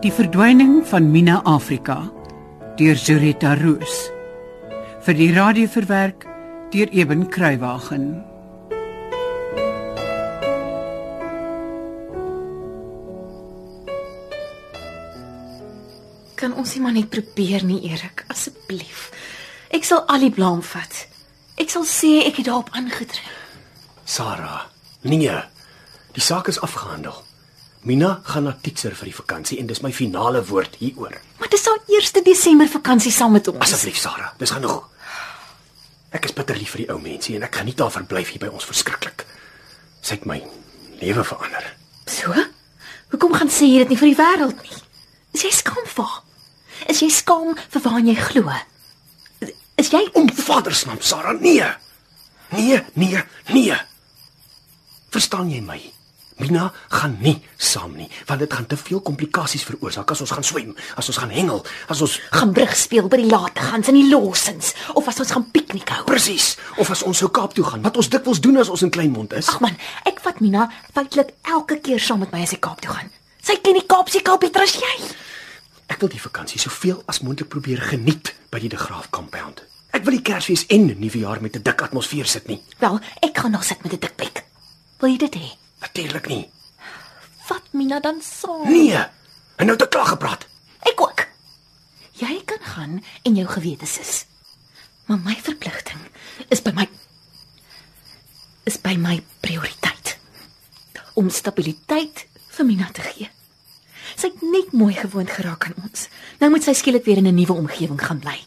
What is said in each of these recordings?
Die verdwyning van Mina Afrika deur Zurita Roos vir die radio verwerk deur Eben Kruiwagen. Kan ons nie maar net probeer nie, Erik, asseblief. Ek sal al die blame vat. Ek sal sê ek het daarop aangedring. Sarah, nee. Die saak is afgehandel. Mina gaan na Titser vir die vakansie en dis my finale woord hieroor. Maar dis haar eerste Desember vakansie saam met ons. Asseblief Sarah, dis genoeg. Ek is bitter lief vir die ou mensie en ek geniet haar verblyf hier by ons verskriklik. Sy het my lewe verander. So? Hoekom gaan sê jy dit nie vir die wêreld nie? Is jy skaam vir haar? Is jy skaam vir waar jy glo? Is jy Om Vader se naam, Sarah, nee. Nee, nee, nee. Verstaan jy my? Mina gaan nie saam nie, want dit gaan te veel komplikasies veroorsaak as ons gaan swem, as ons gaan hengel, as ons gaan brug speel by die lategans in die lossens of as ons gaan piknik hou? presies of as ons sou Kaap toe gaan, wat ons dikwels doen as ons in Kleinmond is. Ag man, ek vat Mina feitelik elke keer saam met my as ek Kaap toe gaan. Sy ken die Kaap se Kaap beter as jy. Ek wil die vakansie soveel as moontlik probeer geniet by die De Graaf compound. Ek wil die Kersfees en Nuwejaar met 'n dik atmosfeer sit nie. Wel, ek gaan nog sit met 'n dik bek. Wil jy dit hê? Natuurlik nie. Vat Mina dan saam. Nee. En nou te klag gepraat. Ek ook. Jy kan gaan en jou gewete sis. Maar my verpligting is by my is by my prioriteit. Om stabiliteit vir Mina te gee. Sy het net mooi gewoond geraak aan ons. Nou moet sy skielik weer in 'n nuwe omgewing gaan bly.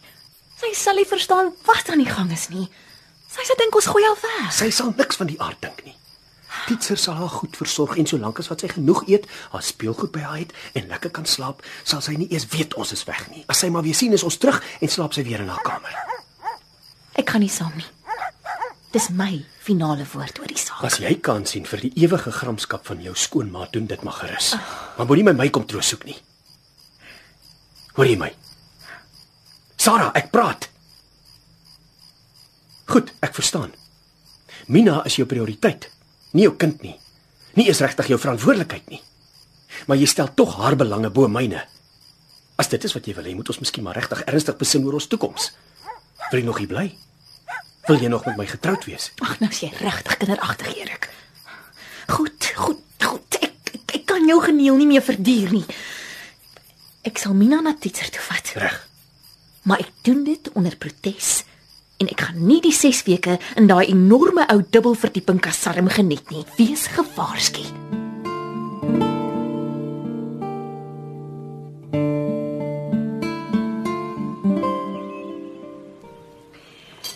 Sy sal nie verstaan wat aan die gang is nie. Sy sê dink ons gooi haar weg. Sy sal niks van die aard dink nie. Titser sal haar goed versorg en solank as wat sy genoeg eet, haar speelgoed by haar het en lekker kan slaap, sal sy nie eers weet ons is weg nie. As sy maar weer sien is ons terug en slaap sy weer in haar kamer. Ek gaan nie saam nie. Dis my finale woord oor die saak. As jy kan sien vir die ewige gramskap van jou skoonma, doen dit maar gerus. Maar moenie my my kom troos soek nie. Hoor jy my? Sarah, ek praat. Goed, ek verstaan. Mina is jou prioriteit, nie jou kind nie. Nie is regtig jou verantwoordelikheid nie. Maar jy stel tog haar belange bo myne. As dit is wat jy wil hê, moet ons miskien maar regtig ernstig besin oor ons toekoms. Wil jy nog hier bly? Wil jy nog met my getroud wees? Ag, nou is jy regtig kinderagtig, Erik. Goed, goed, goed. Ek, ek ek kan jou geneel nie meer verduur nie. Ek sal Mina na Titser toe vat, Reg. maar ek doen dit onder protes en ek gaan nie die 6 weke in daai enorme ou dubbelverdieping kasarm geniet nie. Wees gewaarsku.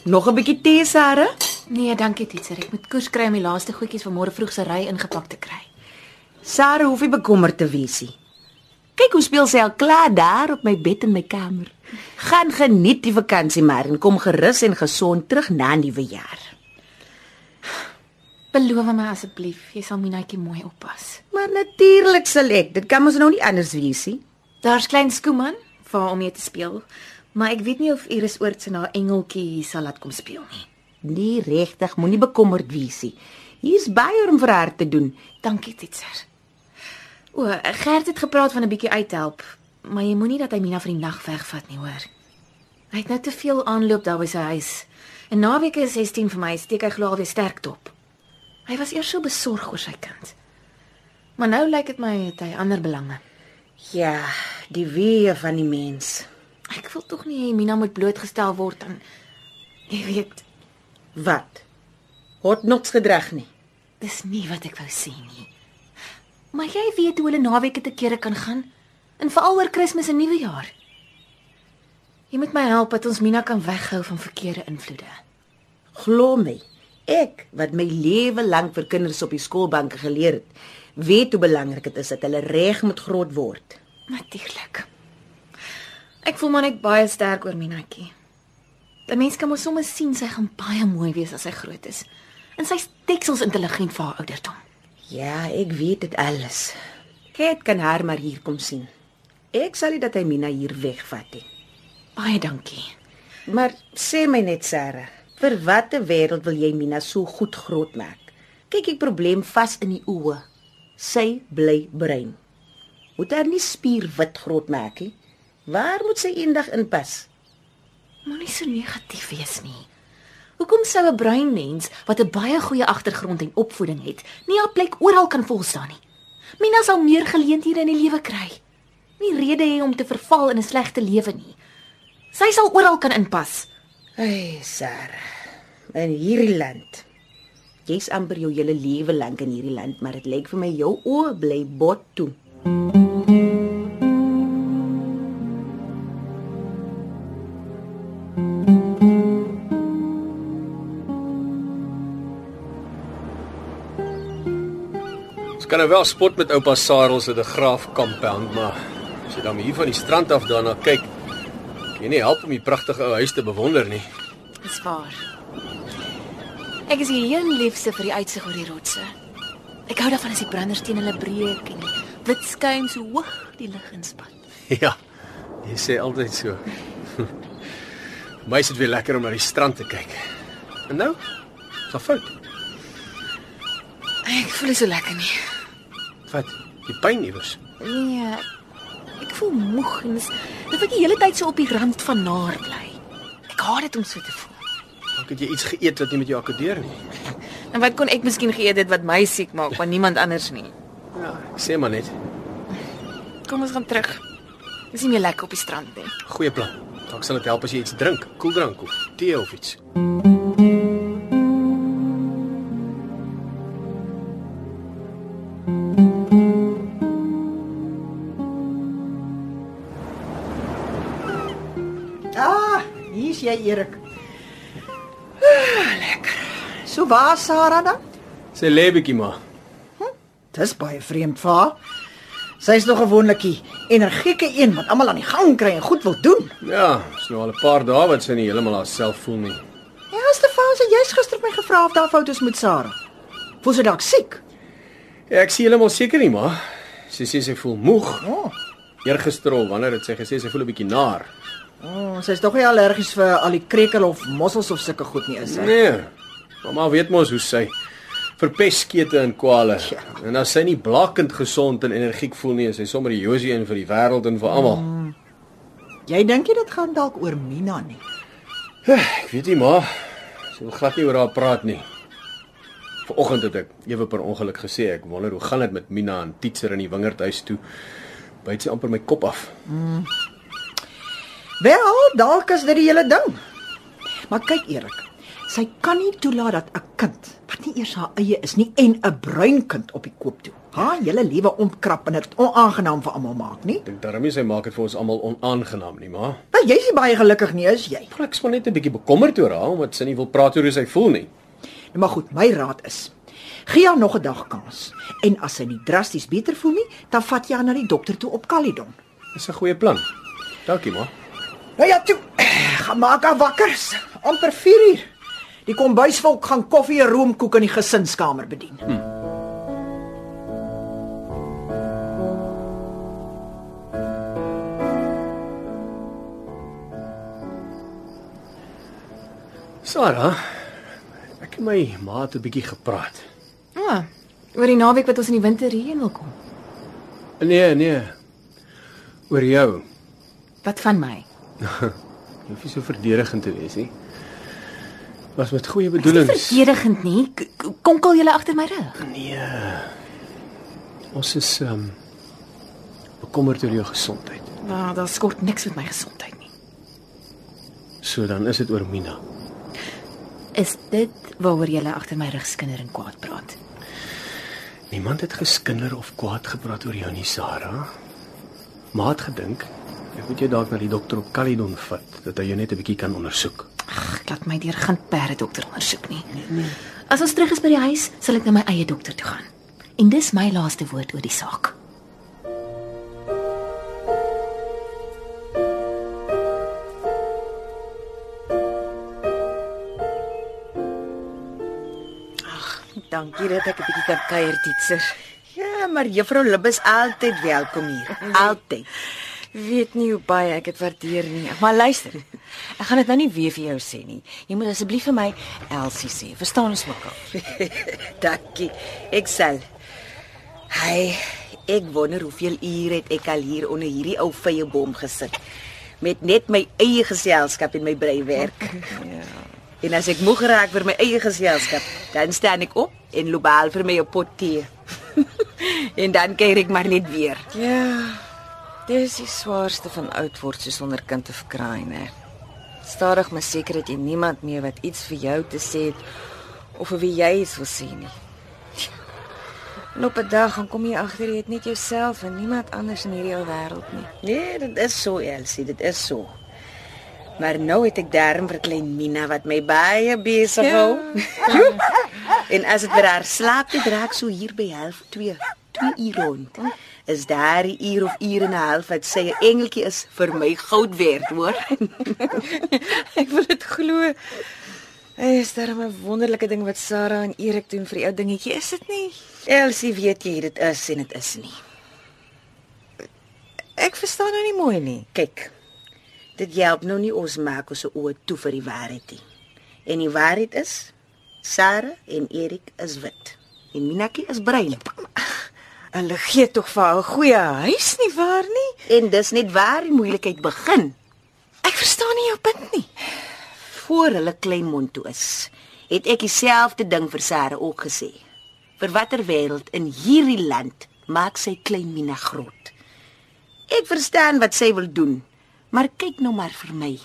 Nog 'n bietjie tee, Sarah? Nee, dankie Titser. Ek moet koers kry om die laaste goedjies van môre vroeg se ry ingepak te kry. Sarah hoef nie bekommerd te wees nie. Kyk hoe speel sy al klaar daar op my bed in my kamer. Gaan geniet die vakansie maar en kom gerus en gesond terug na nuwe jaar. Beloof my asseblief, jy sal Minaatjie mooi oppas. Maar natuurlik sal ek. Dit kan mos nou nie anders wees nie. Daar's klein Skooman vir om mee te speel, maar ek weet nie of Iris Oort se na engeltjie hier sal laat kom speel nie. Nee, regtig, moenie bekommerd wees nie. Hier's baie om vir haar te doen. Dankie, Titser. O, Gert het gepraat van 'n bietjie uithelp, maar jy moenie dat hy Mina vir die nag wegvat nie, hoor. Hy het nou te veel aanloop daar by sy huis. En naweek is 16 vir my, steek hy glo alweer sterk dop. Hy was eers so besorg oor sy kind. Maar nou lyk dit my het hy ander belange. Ja, die weer van die mens. Ek wil tog nie hê Mina moet blootgestel word aan jy weet, Wat? Hotnots gedrag nie. dis nie wat ek wou sê nie. Maar jy weet hoe hulle naweke te kere kan gaan, en veral oor Kersfees en Nuwejaar. Jy moet my help dat ons Mina kan weghou van verkeerde invloede. Glo my, ek wat my lewe lank vir kinders op die skoolbanke geleer het, weet hoe belangrik dit is dat hulle reg moet groot word. Natuurlik. Ek voel maar net baie sterk oor Minatjie. 'n Mens kan mos sommer sien sy gaan baie mooi wees as sy groot is. En sy's teksels intelligent vir haar ouderdom. Ja, ek weet dit alles. Ket kan haar maar hier kom sien. Ek sal nie dat hy Mina hier wegvat nie. Baie dankie. Maar sê my net Sarah, vir watter wêreld wil jy Mina so goed grootmaak? Kyk, ek probleem vas in die oë. Sy bly brein. Moet haar nie spierwit groot maak nie. Waar moet sy eendag inpas? Moenie so negatief wees nie. Hoekom sou 'n bruin mens wat 'n baie goeie agtergrond en opvoeding het, nie haar plek oral kan volstaan nie? Mina sal meer geleenthede in die lewe kry. Nie rede hê om te verval in 'n slegte lewe nie. Sy sal oral kan inpas. Ai, Sarah. In hierdie land. Jy's amper jou hele lewe lank in hierdie land, maar dit lyk vir my jou oë bly bot toe. Ons kan nou wel spot met oupa Sarel se de Graaf compound, maar as jy dan hier van die strand af daarna kyk, kan jy nie help om die pragtige ou huis te bewonder nie. Dis waar. Ek is hier heel liefse vir die uitsig oor die rotse. Ek hou daarvan as die branders teen hulle breek en die wit skuim so hoog die lug inspat. Ja. Jy sê altyd so. My is dit weer lekker om na die strand te kyk. En nou? Is fout. Ek voel nie so lekker nie. Wat? Die pyn iewers. Nee. Ek voel moeg en dis dit ek die hele tyd so op die rand van naar bly. Ek haat dit om so te voel. Dalk het jy iets geëet wat nie met jou akkoordeer nie. En wat kon ek miskien geëet het wat my siek maak, maar niemand anders nie. Ja, ek sê maar net. Kom ons gaan terug. Dis nie meer lekker op die strand nie. Goeie plan. Dalk sal dit help as jy iets drink, koeldrank of tee of iets. Ah, Erik. Ah, lekker. So waar is Sarah dan? Sê lê bietjie maar. Dis baie vreemd vir haar. Sy's nog gewoonlik die energieke een wat almal aan die gang kry en goed wil doen. Ja, is nou al 'n paar dae wat sy nie heeltemal haarself voel nie. Ja, Stefan, sy jy's gister my gevra of daar foute is met Sarah. Voel sy dalk siek? Ja, ek sien heeltemal seker nie, maar sy sê sy voel moeg. O, oh, Eergister al wanneer het sy gesê sy voel 'n bietjie naar. Oh, sy's tog nie allergies vir al die krekel of mossels of sulke goed nie, is sy? Nee. Mamma weet mos hoe sy verpes skete en kwale. Ja. En as sy nie blakkend gesond en energiek voel nie, is sy sommer die Josie een vir die wêreld en vir almal. Mm. Jy dink jy dit gaan dalk oor Mina nie? Ek weet nie maar sy wil glad nie oor haar praat nie. Vanoggend het ek ewe per ongeluk gesê ek wonder hoe gaan dit met Mina en Titser in die wingerdhuis toe. Byt sy amper my kop af. Wel, dalk is dit die hele ding. Maar kyk Erik, sy kan nie toelaat dat 'n kind wat nie eers haar eie is nie en 'n bruin kind op die koop toe. Haar hele lewe ontkrap en dit onaangenaam vir almal maak, nie? Dink daarmee sy maak dit vir ons almal onaangenaam nie, maar Maar jy's nie baie gelukkig nie, is jy? ek is maar net 'n bietjie bekommerd oor haar omdat sy nie wil praat oor hoe sy voel nie. Nou maar goed, my raad is: gee haar nog 'n dag kans. En as sy nie drasties beter voel nie, dan vat jy haar na die dokter toe op Caledon. Dis 'n goeie plan. Dankie, ma. Nou ja, toe. Gaan maak haar wakker. amper 4 uur. Die kombuisvolk gaan koffie en roomkoek in die gesinskamer bedien. Hm. Sarah, ek en my ma het 'n bietjie gepraat. Ah, oor die naweek wat ons in die winter hierheen wil kom. Nee, nee. Oor jou. Wat van my? Jy hoef nie so verdedigend te wees nie. Was met goeie Dis nie bedoelings. verdedigend nie. K- Konkel julle agter my rug. Nee. Ons is ehm um, bekommerd oor jou gesondheid. Nou, daar skort niks met my gesondheid nie. So dan is dit oor Mina. Is dit waaroor julle agter my rug skinder en kwaad praat? Niemand het geskinder of kwaad gepraat oor jou nie, Sarah. Maar het gedink ek moet jou dalk na die dokter op Caledon vat dat hy jou net 'n bietjie kan ondersoek. Ag, ek laat my deur gaan perde dokter ondersoek nie. As ons terug is by die huis, sal ek na my eie dokter toe gaan. En dis my laaste woord oor die saak. Dankie dat ek 'n bietjie kan kuier, Titser. Ja, maar juffrou Lib is altyd welkom hier. Altyd. Weet nie hoe baie ek dit waardeer nie. Maar luister. Ek gaan dit nou nie weer vir jou sê nie. Jy moet asseblief vir my Elsie sê. Verstaan ons mekaar? Dankie. Ek sal. Hy Ek wonder hoeveel ure het ek al hier onder hierdie ou vye boom gesit met net my eie geselskap en my breiwerk. Ja. En as ek moeg raak vir my eie geselskap, dan staan ek op en loop al vir my 'n pot tee. en dan kyk ek maar net weer. Ja. Dis die swaarste van oud word soos sonder kind te verkraai, né? Stadig maar seker het jy niemand meer wat iets vir jou te sê het of vir wie jy iets wil sê nie. En op 'n dag dan kom jy agter jy het net jouself en niemand anders in hierdie ou wêreld nie. Nee, dit is so Elsie, dit is so. Maar nou het ek darm vir klein Mina wat my baie besig hou. en as dit vir haar slaap te draak so hier by 12:30, 2 uur rond. Is daar 'n uur of uur en 'n half wat sy 'n engeltjie is vir my goud werd, hoor. Ek wil dit glo. Hey, is daar 'n wonderlike ding wat Sarah en Erik doen vir die ou dingetjie, is dit nie? Elsie weet jy dit is en dit is nie. Ek verstaan nou nie mooi nie. Kyk. Dit help nou nie ons maak ons oë toe vir die waarheid nie. En die waarheid is Sarah en Erik is wit en Minaki is bruin. Hulle gee tog vir 'n goeie huis nie waar nie? En dis net waar die moeilikheid begin. Ek verstaan nie jou punt nie. Voor hulle klein mond toe is, het ek dieselfde ding vir Sarah ook gesê. Vir watter wêreld in hierdie land maak sy klein Mina groot? Ek verstaan wat sy wil doen, maar kyk nou maar vir my.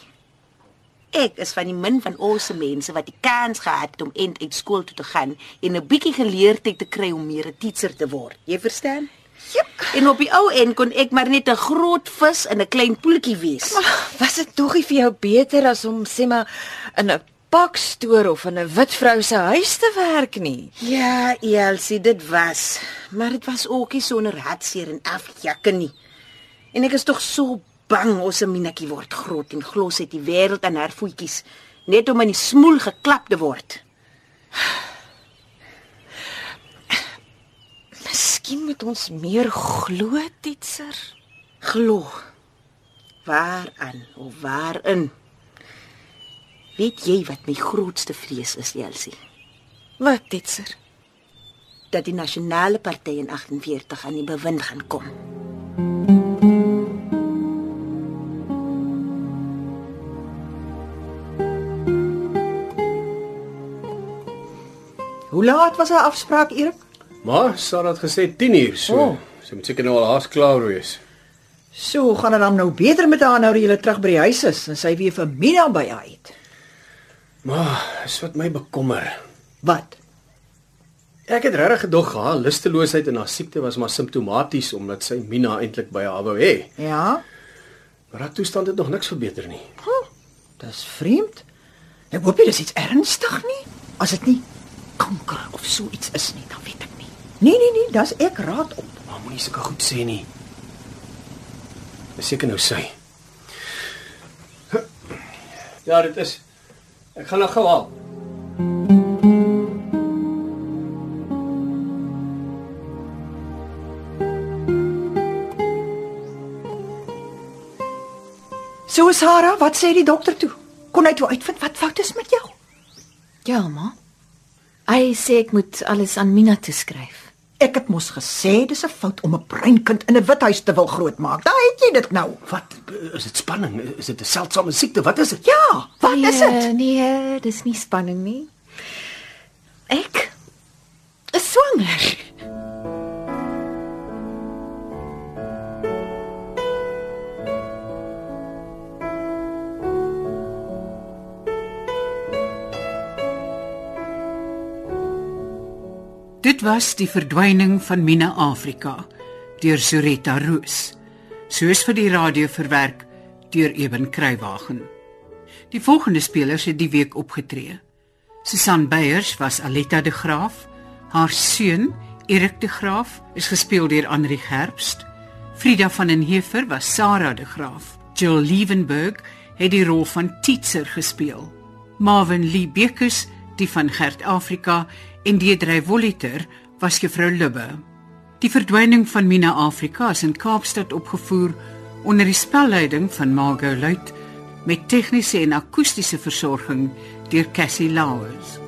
Ek is van die min van ons mense wat die kans gehad het om end uit skool toe te gaan en 'n bietjie geleerdheid te kry om meer 'n teacher te word. Jy verstaan? Jep. En op die ou end kon ek maar net 'n groot vis in 'n klein poeltjie wees. Was dit tog nie vir jou beter as om sê maar in 'n pakstoor of in 'n wit vrou se huis te werk nie? Ja, Elsie, dit was, maar dit was ook nie sonder hartseer en afjakke nie. En ek is tog so bang ons se Minetjie word groot en glos uit die wêreld aan haar voetjies net om in die smoel geklap te word. Miskien moet ons meer glo, Titser. Glo. Waaraan of waarin? Weet jy wat my grootste vrees is, Elsie? Wat, Titser? Dat die nasionale party in 48 aan die bewind gaan kom. Hoe laat was haar afspraak, Erik? Maar Sarah het gesê 10 uur, so Oh. sy moet seker nou al haas klaar wees. So gaan dit dan nou beter met haar nou dat jy terug by die huis is en sy weer vir Mina by haar het. Maar dis wat my bekommer. Wat? Ek het regtig gedog haar lusteloosheid en haar siekte was maar simptomaties omdat sy Mina eintlik by haar wou hê. Ja? Maar haar toestand het nog niks verbeter nie. Hm, dis vreemd. Ek hoop nie dis iets ernstig nie. As dit nie kanker of so iets is nie, dan weet ek nie. Nee nee nee, dis ek raad op. Maar moenie sulke goed sê nie. Dis seker nou sy. Ja, dit is. Ek gaan nou gou haal. So Sarah, wat sê die dokter toe? Kon hy toe uitvind wat fout is met jou? Ja, ma. Hy sê ek moet alles aan Mina toeskryf. Ek het mos gesê dis 'n fout om 'n bruin kind in 'n wit huis te wil grootmaak. Daar het jy dit nou. Wat is dit spanning? Is dit 'n seldsame siekte? Wat is dit? Ja, wat is dit? Nee, dis nie spanning nie. Ek is swanger. Dit was die verdwyning van Mina Afrika deur Zuretta Roos. Soos vir die radio verwerk deur Eben Kruiwagen. Die volgende spelers het die week opgetree. Susan Beyers was Aletta de Graaf. Haar seun, Erik de Graaf, is gespeel deur Henri Gerbst. Frida van den Heever was Sarah de Graaf. Jill Liebenberg het die rol van Titser gespeel. Marvin Lee Bekus die van Gert Afrika en Deidre Voliter was juffrou Lubbe. Die verdwyning van Mina Afrika is in Kaapstad opgevoer onder die spelleiding van Margot Luit met tegniese en akoestiese versorging deur Cassie Lauers.